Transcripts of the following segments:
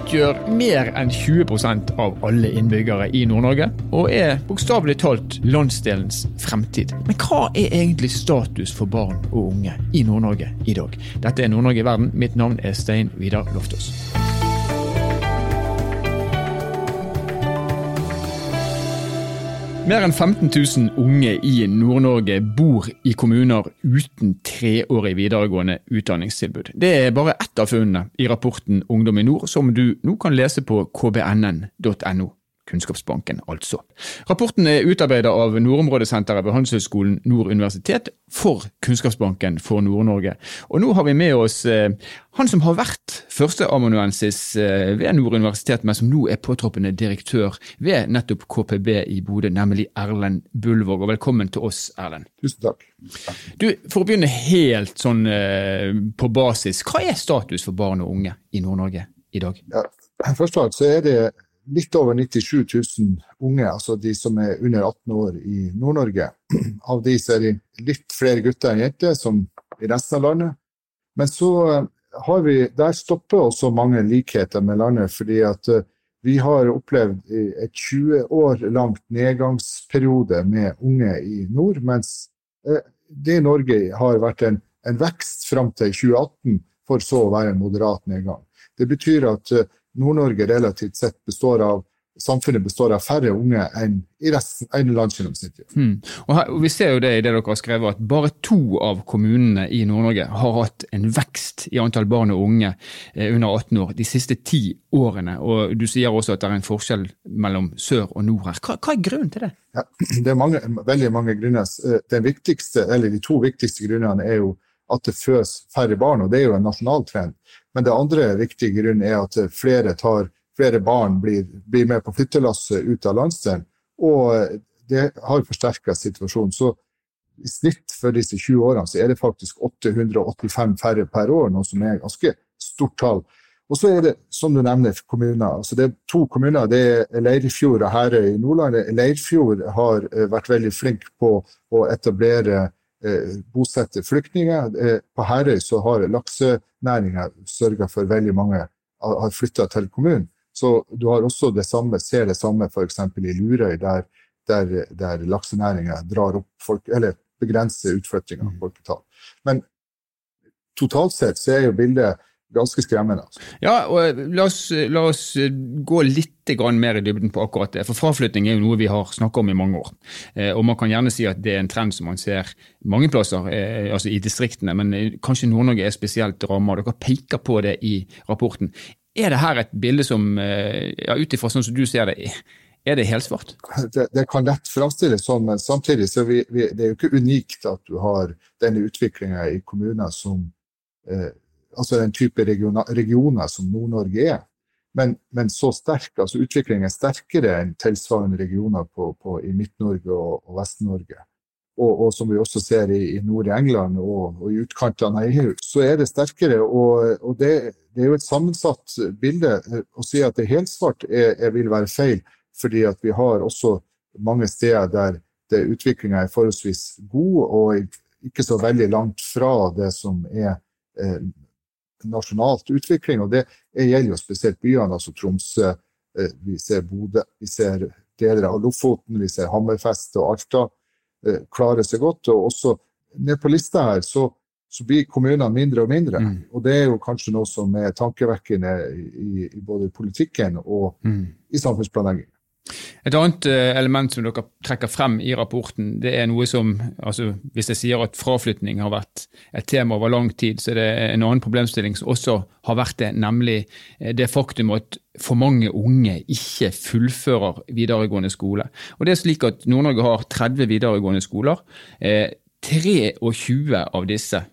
utgjør mer enn 20% av alle innbyggere i Nord-Norge, og er bokstavelig talt landsdelens fremtid. Men hva er egentlig status for barn og unge i Nord-Norge i dag? Dette er Nord-Norge i verden. Mitt navn er Stein Vidar Loftaas. Mer enn 15 000 unge i Nord-Norge bor i kommuner uten treårig videregående utdanningstilbud. Det er bare ett av funnene i rapporten Ungdom i nord, som du nå kan lese på kbnn.no. Kunnskapsbanken, altså. Rapporten er utarbeidet av Nordområdesenteret ved Handelshøyskolen Nord universitet for Kunnskapsbanken for Nord-Norge. Og nå har vi med oss eh, han som har vært førsteamanuensis eh, ved Nord universitet, men som nå er påtroppende direktør ved nettopp KPB i Bodø, nemlig Erlend Bullvåg. Og velkommen til oss, Erlend. Tusen takk. Du, For å begynne helt sånn eh, på basis, hva er status for barn og unge i Nord-Norge i dag? Ja, først og fremst så er det litt over 97 000 unge, altså de som er under 18 år i Nord-Norge. Av de så er det litt flere gutter enn jenter, som i resten av landet. Men så eh, har vi, der stopper også mange likheter med landet, fordi at eh, vi har opplevd et 20 år langt nedgangsperiode med unge i nord, mens eh, det i Norge har vært en, en vekst fram til 2018, for så å være en moderat nedgang. Det betyr at Nord-Norge relativt sett består av samfunnet består av færre unge enn i resten enn landsgjennomsnittet. Mm. Og, her, og Vi ser jo det i det dere har skrevet, at bare to av kommunene i Nord-Norge har hatt en vekst i antall barn og unge eh, under 18 år de siste ti årene. Og Du sier også at det er en forskjell mellom sør og nord her. Hva, hva er grunnen til det? Ja, det er mange, veldig mange grunner. Eh, den viktigste, eller De to viktigste grunnene er jo at det fødes færre barn, og det er jo en nasjonal trend. Men det andre viktige grunnen er at flere, tar, flere barn blir, blir, med på flyttelasset ut av landsdelen, og det har forsterka situasjonen. Så i snitt for disse 20 årene så er det faktisk 885 færre per år, noe som er ganske stort tall. Og så er det, som du nevner, kommuner. Altså det er to kommuner. Det er Leirfjord og Herøy i Nordland. Leirfjord har eh, vært veldig flink på å etablere bosette flyktninger. Eh, på Herøy så har laksenæringa sørga for veldig mange har flytta til kommunen. Så du har også det samme, ser det samme f.eks. i Lurøy, der, der, der laksenæringa drar opp folk, eller begrenser utflyttinga av mm. folketall. Men totalt sett så er jo bildet ganske skremmende. Altså. Ja, og la oss, la oss, gå litt mer i dybden på akkurat det. For fraflytting er jo noe vi har snakket om i mange år. Eh, og man kan gjerne si at det er en trend som man ser mange plasser, eh, altså i distriktene, men eh, kanskje Nord-Norge er spesielt ramma. Dere peker på det i rapporten. Er det her et bilde som, ja, ut ifra sånn som du ser det, er det helsvart? Det, det kan lett framstilles sånn, men samtidig så vi, vi, det er jo ikke unikt at du har denne utviklinga i kommuner som eh, altså den type regioner, regioner som Nord-Norge er. Men, men, så sterk, altså utviklingen er sterkere enn tilsvarende regioner på, på, i Midt-Norge og, og Vest-Norge. Og, og, som vi også ser i, i Nord-England og, og, i utkantene av EU, så er det sterkere. Og, og det, det, er jo et sammensatt bilde. Å si at det er helsvart er, er, vil være feil, fordi at vi har også mange steder der utviklinga er forholdsvis god, og ikke så veldig langt fra det som er eh, nasjonalt utvikling. og Det gjelder jo spesielt byene, altså Tromsø, eh, vi ser Bodø, vi ser deler av Lofoten, vi ser Hammerfest og Alta klarer seg godt. og også ned på lista her så, så blir kommunene mindre og mindre. Mm. Og det er jo kanskje noe som er tankevekkende i, i både politikken og mm. i samfunnsplanlegging. Et annet eh, element som dere trekker frem i rapporten, det er noe som altså Hvis jeg sier at fraflytning har vært et tema over lang tid, så er det en annen problemstilling som også har vært det, nemlig eh, det faktum at for mange unge ikke fullfører videregående skole. Og det er slik at Nord-Norge har 30 videregående skoler. 23 eh, av disse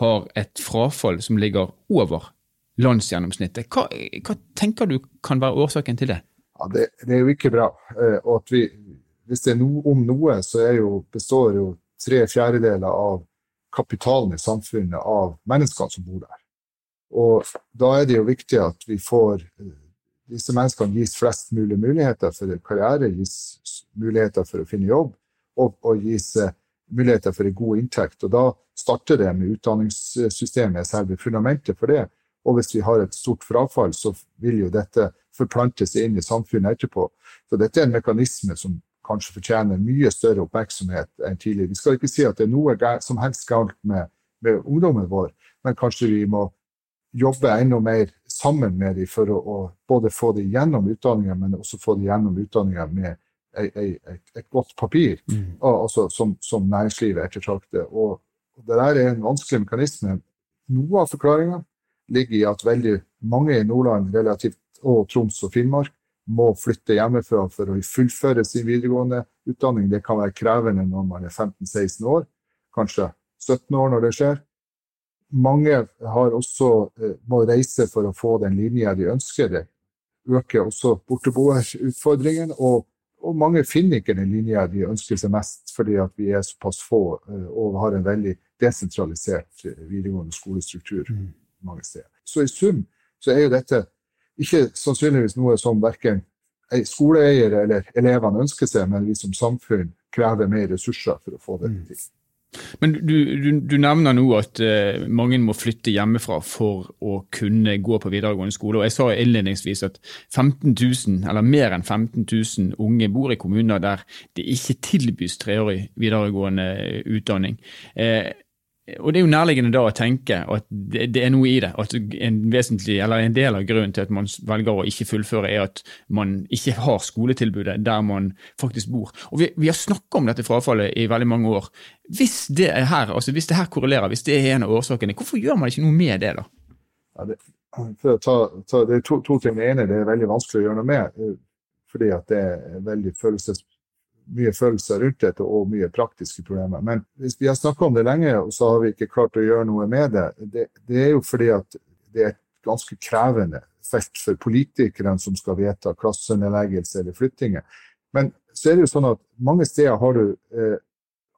har et frafall som ligger over landsgjennomsnittet. Hva, hva tenker du kan være årsaken til det? Ja, det, det, er jo ikke bra. Eh, og at vi, hvis det er no, om noe, så jo, består jo tre fjerdedeler av kapitalen i samfunnet av menneskene som bor der. Og da er det jo viktig at vi får eh, disse menneskene gis flest mulig muligheter for karriere, gis muligheter for å finne jobb, og, og gis eh, muligheter for en god inntekt. Og da starter det med utdanningssystemet, selve fundamentet for det. Og hvis vi har et stort frafall, så vil jo dette forplante seg inn i samfunnet etterpå. Så dette er en mekanisme som kanskje fortjener mye større oppmerksomhet enn tidligere. Vi skal ikke si at det er noe som helst galt med, med ungdommen vår, men kanskje vi må jobbe enda mer sammen med dem for å, å både få dem gjennom utdanninga, men også få dem gjennom utdanninga med et, et, et, godt papir, mm. altså, som, som, næringslivet ettertrakter. Og, og det der er en vanskelig mekanisme. Noe av forklaringa ligger i at veldig mange i Nordland relativt, og Troms og Finnmark må flytte hjemmefra for å fullføre sin videregående utdanning. Det kan være krevende når man er 15-16 år, kanskje 17 år når det skjer. Mange også, eh, må reise for å få den linja de ønsker. Det øker også borteboerutfordringen. Og, og mange finner ikke den linja de ønsker seg mest, fordi vi er såpass få eh, og har en veldig desentralisert eh, videregående skolestruktur mm. Mange steder. Så i sum så er jo dette ikke sannsynligvis noe som verken skoleeier eller elevene ønsker seg, men vi som samfunn krever mer ressurser for å få det mm. til. Men du, du, du, nevner nå at uh, mange må flytte hjemmefra for å kunne gå på videregående skole. og Jeg sa innledningsvis at 15 000, eller mer enn 15 000 unge bor i kommuner der det ikke tilbys treårig videregående utdanning. Uh, og Det er jo nærliggende da å tenke at det, det, er noe i det. At en en del av grunnen til at man velger å ikke fullføre, er at man ikke har skoletilbudet der man faktisk bor. Og Vi, vi har snakket om dette frafallet i veldig mange år. Hvis det er her, altså hvis det her korrelerer, hvis det er en av årsakene, hvorfor gjør man ikke noe med det, da? Ja, det, ta, ta, det er to, to ting. Det ene det er veldig vanskelig å gjøre noe med, eh, fordi at det er veldig følelses mye følelser rundt dette og mye praktiske problemer. Men hvis vi har snakka om det lenge, og så har vi ikke klart å gjøre noe med det, det, det er jo fordi at det er et ganske krevende felt for politikerne som skal vedta klassenedleggelse eller flyttinger. Men så er det jo sånn at mange steder har du eh,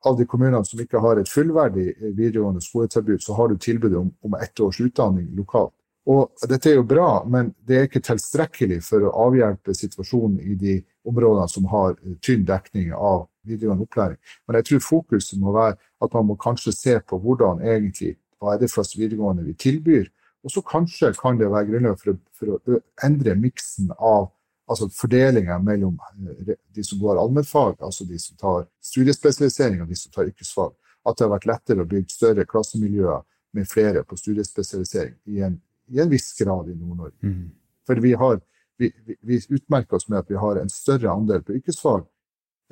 av de kommunene som ikke har et fullverdig eh, videregående skoletilbud, så har du tilbud om, om ett års utdanning lokalt. Og dette er jo bra, men det er ikke tilstrekkelig for å avhjelpe situasjonen i de områdene som har eh, tynn dekning av videregående opplæring. Men jeg tror fokuset må være at man må kanskje se på hvordan egentlig, hva er det for videregående vi tilbyr. Og så kanskje kan det være grunnlag for, for, å endre miksen av altså fordelinga mellom eh, de som går allmennfag, altså de som tar studiespesialisering og de som tar yrkesfag. At det har vært lettere å bygge større klassemiljøer med flere på studiespesialisering i en i en viss grad i Nord-Norge. Mm. For vi, har, vi, vi, vi, utmerker oss med at vi har en større andel på yrkesfag.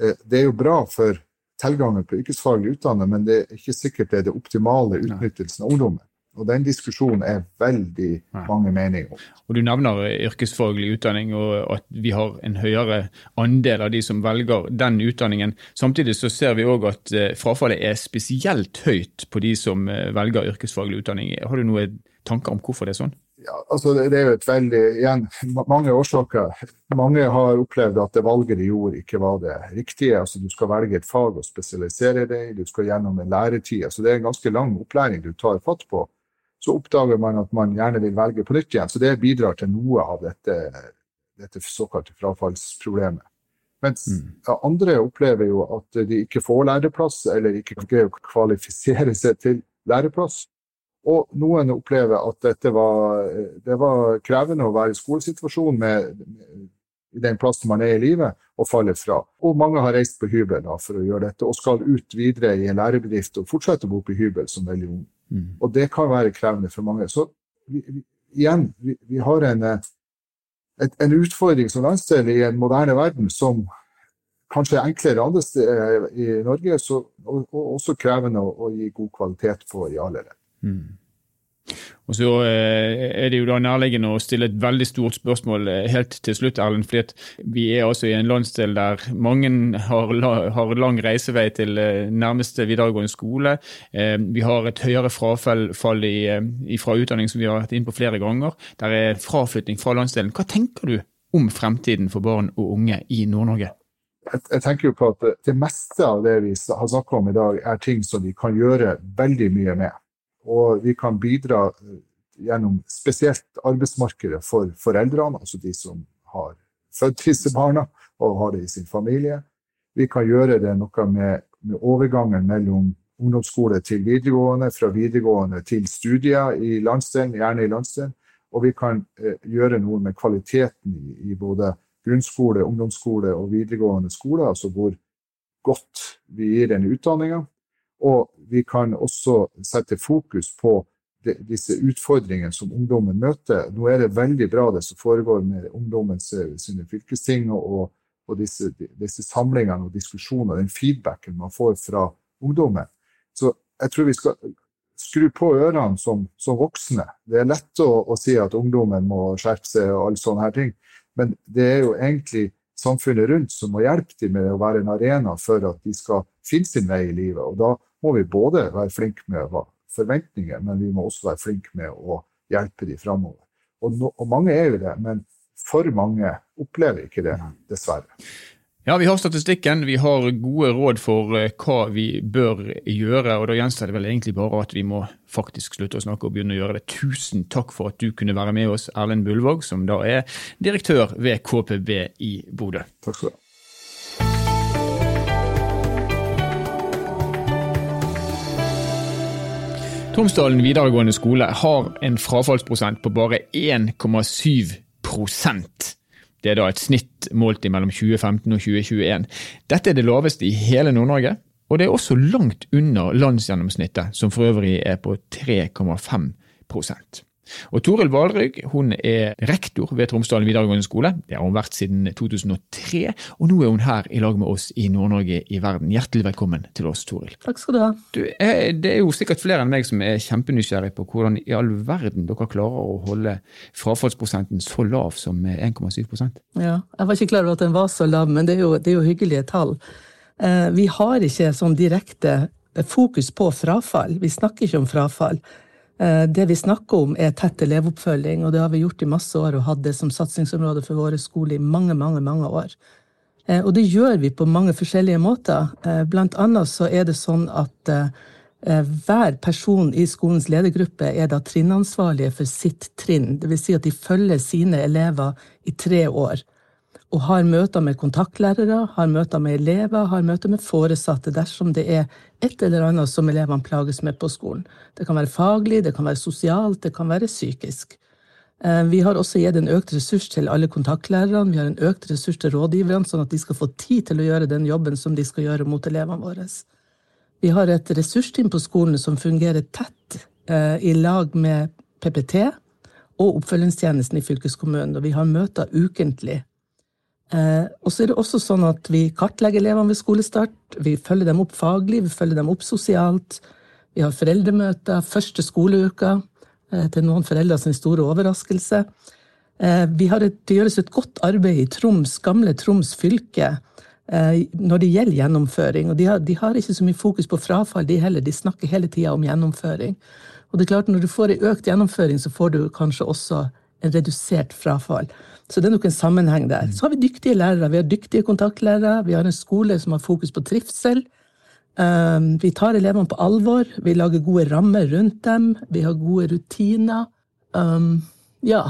Eh, det er jo bra for tilgangen på yrkesfaglig utdanning, men det er ikke sikkert det er det optimale utnyttelsen av ungdommen. Og Den diskusjonen er veldig mange meninger om. Og Du nevner yrkesfaglig utdanning, og at vi har en høyere andel av de som velger den utdanningen. Samtidig så ser vi òg at eh, frafallet er spesielt høyt på de som eh, velger yrkesfaglig utdanning. Har du noen tanker om hvorfor det er sånn? Ja, altså det, er jo et veldig, igjen, mange årsaker. Mange har opplevd at det valget de gjorde, ikke var det riktige. Altså Du skal velge et fag og spesialisere deg, du skal gjennom en læretid. Altså Det er en ganske lang opplæring du tar fatt på så oppdager man at man gjerne vil velge på nytt igjen. Så det bidrar til noe av dette, dette såkalte frafallsproblemet. Mens mm. andre opplever jo at de ikke får læreplass, eller ikke greier å kvalifisere seg til læreplass. Og noen opplever at dette var, det var krevende å være i skolesituasjonen med, med, i den plassen man er i livet, og faller fra. Og mange har reist på hybel da, for å gjøre dette, og skal ut videre i en lærebedrift og fortsette å bo på hybel som veldig ung. Mm. Og det kan være krevende for mange. Så vi, vi, igjen, vi, vi har en, eh, et, en, utfordring som landsdel i en moderne verden som kanskje er enklere andre steder i Norge, så, og, og, også krevende å, å, gi god kvalitet på i alle ledd. Mm. Og så eh, er det jo da nærliggende å stille et veldig stort spørsmål eh, helt til slutt, Erlend. fordi vi er altså i en landsdel der mange har, lang reisevei til eh, nærmeste videregående skole. Vi har et høyere frafall i, fra utdanning som vi har vært inn på flere ganger. Der er fraflytting fra landsdelen. Hva tenker du om fremtiden for barn og unge i Nord-Norge? Jeg, tenker jo på at Det meste av det vi har snakket om i dag, er ting som vi kan gjøre veldig mye med. Og vi kan bidra eh, gjennom spesielt arbeidsmarkedet for foreldrene, altså de som har født disse barna og har det i sin familie. Vi kan gjøre det noe med, med overgangen mellom ungdomsskole til videregående, fra videregående til studier i landsdelen, gjerne i landsdelen. Og vi kan eh, gjøre noe med kvaliteten i, i, både grunnskole, ungdomsskole og videregående skole, altså hvor godt vi gir den utdanninga. Og vi kan også sette fokus på de, disse utfordringene som ungdommen møter. Nå er det veldig bra det som foregår med ungdommens sine fylkesting og, og disse, disse, samlingene og diskusjonene, den feedbacken man får fra ungdommen. Så jeg tror vi skal skru på ørene som, som voksne. Det er lett å, å, si at ungdommen må skjerpe seg og alle sånne her ting, men det er jo egentlig samfunnet rundt som må hjelpe dem med å være en arena for at de skal finne sin vei i livet. Og da må vi både være flinke med forventninger, men vi må også være flinke med å hjelpe de framover. Og, no, og mange er jo det, men for mange opplever ikke det, dessverre. Ja, Vi har statistikken, vi har gode råd for eh, hva vi bør gjøre. og Da gjenstår det vel egentlig bare at vi må faktisk slutte å snakke og begynne å gjøre det. Tusen takk for at du kunne være med oss, Erlend Bullvåg, som da er direktør ved KPB i Bodø. Takk skal du ha. Tromsdalen videregående skole har en frafallsprosent på bare 1,7% det er da et snitt målt mellom 2015 og 2021. Dette er det laveste i hele Nord-Norge, og det er også langt under landsgjennomsnittet, som for øvrig er på 3,5 og Toril Valrygg hun er rektor ved Tromsdalen videregående skole. Det har hun vært siden 2003, og nå er hun her i lag med oss i Nord-Norge i verden. Hjertelig velkommen til oss, Toril. Takk skal du ha. Du, eh, det er jo sikkert flere enn meg som er kjempenysgjerrig på hvordan i all verden dere klarer å holde frafallsprosenten så lav som 1,7% Ja, Jeg var ikke klar over at den var så lav, men det er jo, det er jo hyggelige tall. Eh, vi har ikke sånn direkte fokus på frafall. Vi snakker ikke om frafall. Eh, det vi snakker om, er tett elevoppfølging, og det har vi gjort i masse år og hatt det som satsingsområde for våre skoler i mange, mange, mange år. Eh, og det gjør vi på mange forskjellige måter. Eh, blant annet så er det sånn at hver person i skolens ledergruppe er da trinnansvarlige for sitt trinn. Dvs. Si at de følger sine elever i tre år og har møter med kontaktlærere, har møter med elever, har møter med foresatte dersom det er et eller annet som elevene plages med på skolen. Det kan være faglig, det kan være sosialt, det kan være psykisk. Eh, vi har også gitt en økt ressurs til alle kontaktlærerne, vi har en økt ressurs til rådgiverne, sånn at de skal få tid til å gjøre den jobben som de skal gjøre mot elevene våre. Vi har et ressursteam på skolen som fungerer tett eh, i lag med PPT og oppfølgingstjenesten i fylkeskommunen, og vi har møter ukentlig og så er det også sånn at vi kartlegger elevene ved skolestart. Vi følger dem opp faglig, vi følger dem opp sosialt. Vi har foreldremøter første skoleuka, eh, til noen foreldre sin store overraskelse. Har, et, det gjøres et godt arbeid i Troms, gamle Troms fylke eh, når det gjelder gjennomføring. Og de har, de har, ikke så mye fokus på frafall, de heller. De snakker hele tida om gjennomføring. Og det er klart, når du får en økt gjennomføring, så får du kanskje også en redusert frafall. Så det er nok en sammenheng der. Så har vi dyktige lærere. Vi har dyktige kontaktlærere. Vi har en skole som har fokus på trivsel. Um, vi tar elevene på alvor. Vi lager gode rammer rundt dem. Vi har gode rutiner. Um, ja.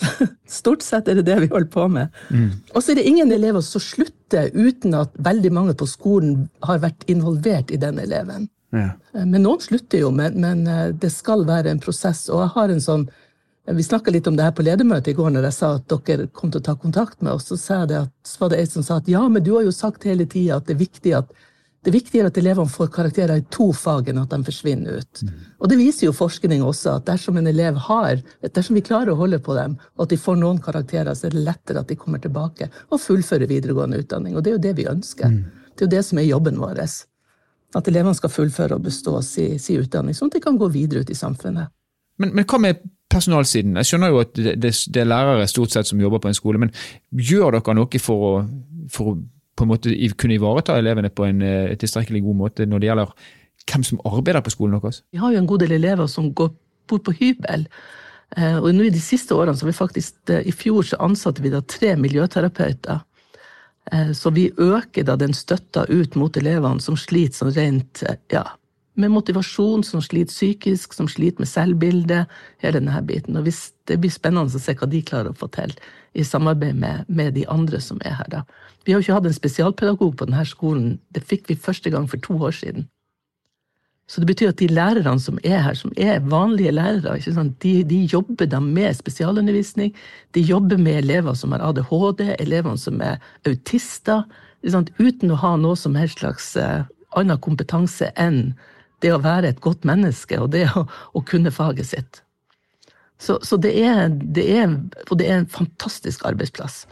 Stort sett er det det vi holder på med. Mm. Og så er det ingen elever som slutter uten at veldig mange på skolen har vært involvert i den eleven. Ja. Men noen slutter jo, men, men, eh, det skal være en prosess. Og jeg har en sånn vi snakka litt om det her på ledermøtet i går når jeg sa at dere kom til å ta kontakt med oss. Så, at, så var det ei som sa at ja, men du har jo sagt hele tida at det er viktig at det er viktigere at elevene får karakterer i to fag enn at de forsvinner ut. Mm. Og det viser jo forskning også, at dersom en elev har, dersom vi klarer å holde på dem, og at de får noen karakterer, så er det lettere at de kommer tilbake og fullfører videregående utdanning. Og det er jo det vi ønsker. Mm. Det er jo det som er jobben vår. At elevene skal fullføre og bestå sin si utdanning, sånn at de kan gå videre ut i samfunnet. Men, men hva med personalsiden. Jeg skjønner jo at det, det, det, er lærere stort sett som jobber på en skole, men gjør dere noe for å, for å på en måte kunne ivareta elevene på en uh, tilstrekkelig god måte når det gjelder hvem som arbeider på skolen deres? Vi har jo en god del elever som går, bor på hybel. Uh, og nå I de siste årene så vi faktisk, uh, i fjor så ansatte vi da tre miljøterapeuter. Så vi øker da den støtta ut mot elevene som sliter sånn rent ja, med motivasjon, som sliter psykisk, som sliter med selvbildet. Hele denne biten. Og hvis, Det blir spennende å se hva de klarer å få til i samarbeid med, med de andre som er her. da. Vi har jo ikke hatt en spesialpedagog på denne skolen. Det fikk vi første gang for to år siden. Så det betyr at de lærerne som er her, som er vanlige lærere, de, de, jobber da med spesialundervisning. De jobber med elever som har ADHD, elever som er autister. Uten å ha noe som helst slags uh, annen kompetanse enn det å være et godt menneske og det å, å kunne faget sitt. Så, så det, er, det, er, og det er en fantastisk arbeidsplass.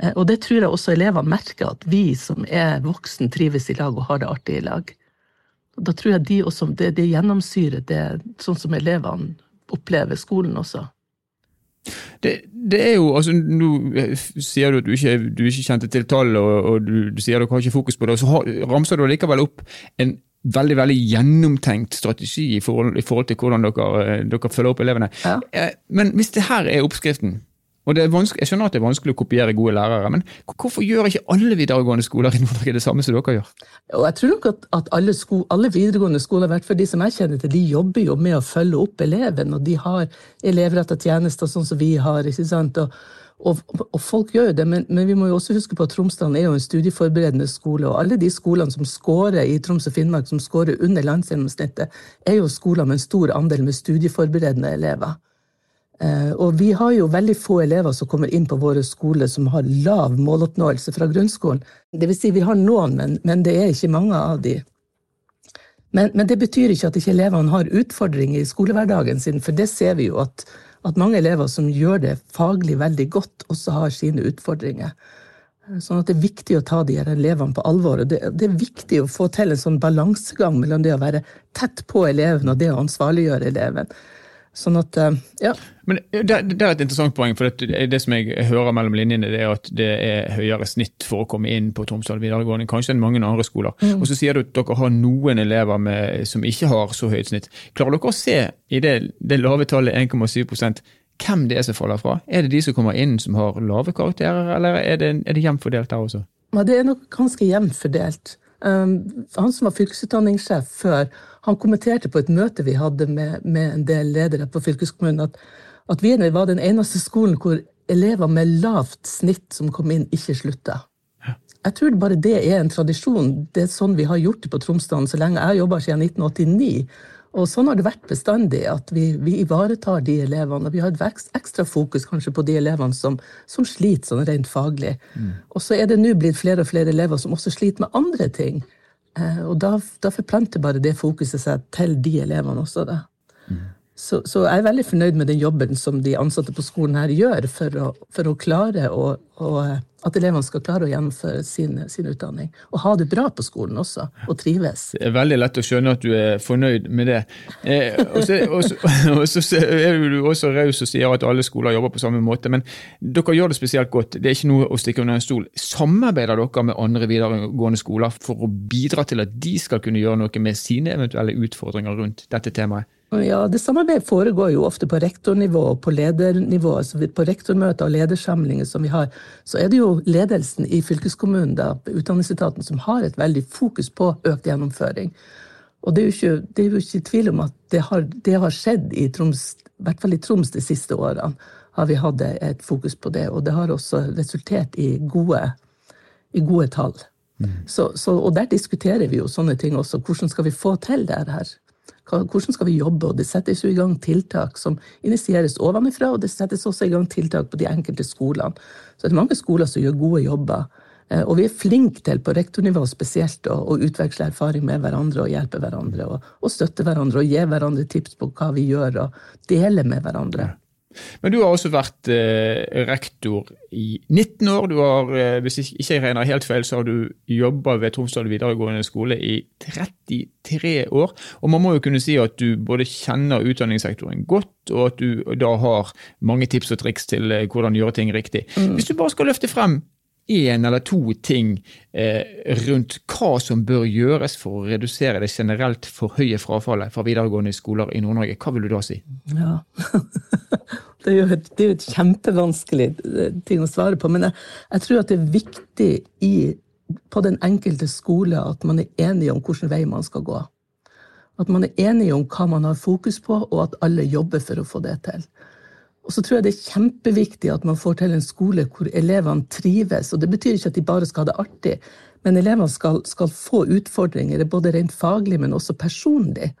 Uh, og det tror jeg også elevene merker, at vi som er voksne, trives i lag og har det artig i lag. Da tror jeg de også, det, det gjennomsyrer det sånn som elevene opplever skolen også. Det, det, er jo, altså Nå sier du at du ikke, du ikke kjente til tallet, og, og du, du, sier du har ikke fokus på det. og Så har, ramser du likevel opp en veldig veldig gjennomtenkt strategi i forhold, i forhold til hvordan dere, dere, følger opp elevene. Ja. Eh, men hvis det her er oppskriften, og Jeg skjønner at det er vanskelig å kopiere gode lærere, men hvorfor gjør ikke alle videregående skoler i Nord-Norge det samme som dere gjør? Jeg tror nok at, at alle, sko, alle, videregående skoler, hvert fall de som jeg kjenner til, de jobber jo med å følge opp eleven, og de har elevrettede tjenester sånn som vi har. ikke sant? Og, og, og, folk gjør jo det, men, men, vi må jo også huske på at Tromsdalen er jo en studieforberedende skole. Og alle de skolene som scorer i Troms og Finnmark, som scorer under landsgjennomsnittet, er jo skoler med en stor andel med studieforberedende elever. Eh, og vi har jo veldig få elever som kommer inn på våre skoler som har lav måloppnåelse fra grunnskolen. Det vil si, vi har noen, men, men det er ikke mange av de. Men, men, det betyr ikke at ikke elevene har utfordringer i skolehverdagen sin, for det ser vi jo at, at mange elever som gjør det faglig veldig godt, også har sine utfordringer. Sånn at det er viktig å ta de her elevene på alvor. og det, det, er viktig å få til en sånn balansegang mellom det å være tett på eleven og det å ansvarliggjøre eleven. Sånn at, eh, ja. Men det, det, er et interessant poeng, for det, det, som jeg hører mellom linjene, det er at det er høyere snitt for å komme inn på Tromsdal videregående kanskje enn mange andre skoler. Mm. Og så sier du at dere har noen elever med, som ikke har så høyt snitt. Klarer dere å se i det, det lave tallet 1,7% hvem det er som faller fra? Er det de som kommer inn som har lave karakterer, eller er det, er det jevnt fordelt der også? Ja, det er nok ganske jevnt fordelt. Um, han som var fylkesutdanningssjef før, han kommenterte på et møte vi hadde med, med en del ledere på fylkeskommunen, at, at vi var den eneste skolen hvor elever med lavt snitt som kom inn, ikke slutta. Jeg tror bare det er en tradisjon. Det er sånn vi har gjort det på Tromsdalen så lenge jeg har jobba siden 1989. Og sånn har det vært bestandig, at vi, vi ivaretar de elevene. Og vi har et ekstra fokus kanskje på de elevene som, som sliter sånn rent faglig. Mm. Og så er det nå blitt flere og flere elever som også sliter med andre ting. Eh, og da, da forplanter bare det fokuset seg til de elevene også. da. Mm. Så, så, jeg er veldig fornøyd med den jobben som de ansatte på skolen her gjør for å, for å klare å, å, at elevene skal klare å gjennomføre sin, sin, utdanning. Og ha det bra på skolen også, og trives. Det er veldig lett å skjønne at du er fornøyd med det. Eh, og, så, er du også raus og sier at alle skoler jobber på samme måte. Men dere gjør det spesielt godt. Det er ikke noe å stikke under en stol. Samarbeider dere med andre videregående skoler for å bidra til at de skal kunne gjøre noe med sine eventuelle utfordringer rundt dette temaet? Ja, det Samarbeidet foregår jo ofte på rektornivå og på ledernivå. altså På rektormøter og ledersamlinger som vi har, så er det jo ledelsen i fylkeskommunen, da, utdanningsetaten, som har et veldig fokus på økt gjennomføring. Og det er jo ikke, det jo ikke tvil om at det har, det har skjedd i Troms, i hvert fall i Troms de siste årene, har vi hatt et fokus på det. Og det har også resultert i gode, i gode tall. Mm. Så, så, og der diskuterer vi jo sånne ting også. Hvordan skal vi få til det her? Hvordan skal vi jobbe? Og det settes jo i gang tiltak som initieres ovenfra, og det settes også i gang tiltak på de enkelte skolene. Så det er mange skoler som gjør gode jobber. Eh, og vi er flinke til på rektornivå spesielt å, utveksle erfaring med hverandre og hjelpe hverandre. Og, og, støtte hverandre og gi hverandre tips på hva vi gjør, og dele med hverandre. Men du har også vært eh, rektor i 19 år. Du har, eh, hvis jeg ikke regner helt feil, så har du jobba ved Tromsdal videregående skole i 33 år. Og man må jo kunne si at du både kjenner utdanningssektoren godt, og at du da har mange tips og triks til eh, hvordan gjøre ting riktig. Mm. Hvis du bare skal løfte frem én eller to ting eh, rundt hva som bør gjøres for å redusere det generelt for høye frafallet fra videregående skoler i Nord-Norge, hva vil du da si? Ja, Det er jo et, er et kjempevanskelig eh, ting å svare på, men jeg, jeg tror at det er viktig i, på den enkelte skole at man er enig om hvilken vei man skal gå. At man er enig om hva man har fokus på, og at alle jobber for å få det til. Og så tror jeg det er kjempeviktig at man får til en skole hvor elevene trives. Og det betyr ikke at de bare skal ha det artig, men elevene skal, skal få utfordringer, både rent faglig, men også personlig.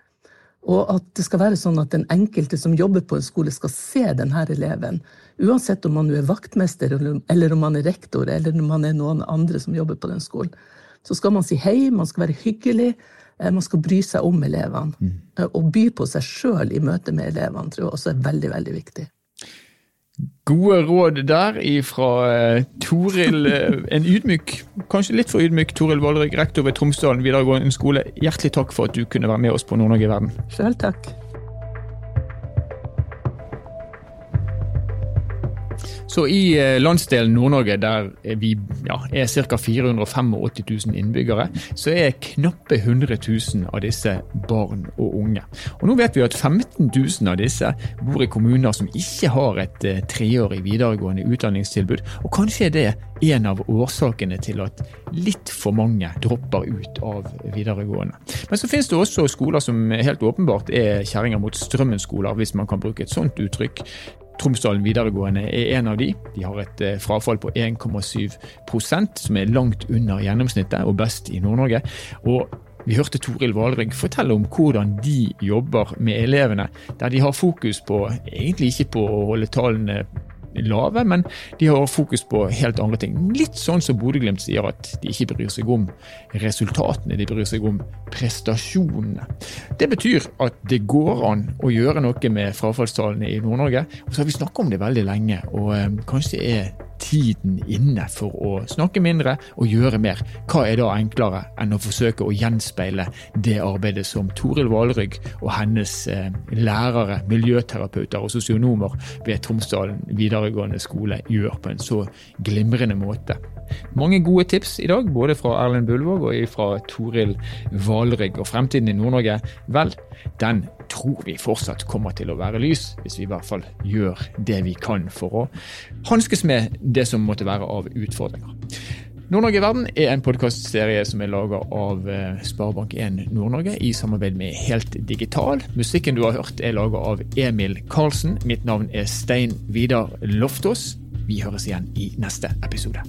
Og at det skal være sånn at den enkelte som jobber på en skole, skal se denne eleven. Uansett om man er vaktmester, eller om man er rektor, eller om man er noen andre som jobber på den skolen. Så skal man si hei, man skal være hyggelig, eh, man skal bry seg om elevene. Mm. Eh, og by på seg sjøl i møte med elevene tror jeg også er veldig, veldig viktig. Gode råd der fra uh, Toril, uh, en ydmyk, kanskje litt for ydmyk Toril Voldrygg, rektor ved Tromsdalen videregående skole. Hjertelig takk for at du kunne være med oss på Nord-Norge i verden. Selv takk. Så i eh, landsdelen Nord-Norge, der vi ja, er ca. 485 000 innbyggere, så er knappe 100 000 av disse barn og unge. Og Nå vet vi at 15 000 av disse bor i kommuner som ikke har et eh, treårig videregående utdanningstilbud. Og kanskje er det en av årsakene til at litt for mange dropper ut av videregående. Men så finnes det også skoler som helt åpenbart er kjerringer mot strømmen-skoler, hvis man kan bruke et sånt uttrykk. Tromsdalen videregående er en av de. De har et eh, frafall på 1,7% som er langt under gjennomsnittet og best i Nord-Norge. Og vi hørte Toril Valrygg fortelle om hvordan de jobber med elevene, der de har fokus på egentlig ikke på å holde tallene lave, men de har fokus på helt andre ting. Litt sånn som Bodø-Glimt sier at de ikke bryr seg om resultatene, de bryr seg om prestasjonene. Det betyr at det går an å gjøre noe med frafallstallene i Nord-Norge. Og så har vi snakka om det veldig lenge, og eh, kanskje er tiden inne for å snakke mindre og gjøre mer. Hva er da enklere enn å forsøke å gjenspeile det arbeidet som Toril Valrygg og hennes eh, lærere, miljøterapeuter og sosionomer ved Tromsdalen videregående skole gjør på en så glimrende måte. Mange gode tips i dag, både fra Erlend Bullvåg og fra Toril Valrygg. Og fremtiden i Nord-Norge, vel, den tror vi fortsatt kommer til å være lys, hvis vi i hvert fall gjør det vi kan for å hanskes med det som måtte være av utfordringer. Nord-Norge i verden er en podkastserie som er laga av eh, Sparebank1 Nord-Norge i samarbeid med Helt Digital. Musikken du har hørt er laga av Emil Karlsen. Mitt navn er Stein Vidar Loftaas. Vi høres igjen i neste episode.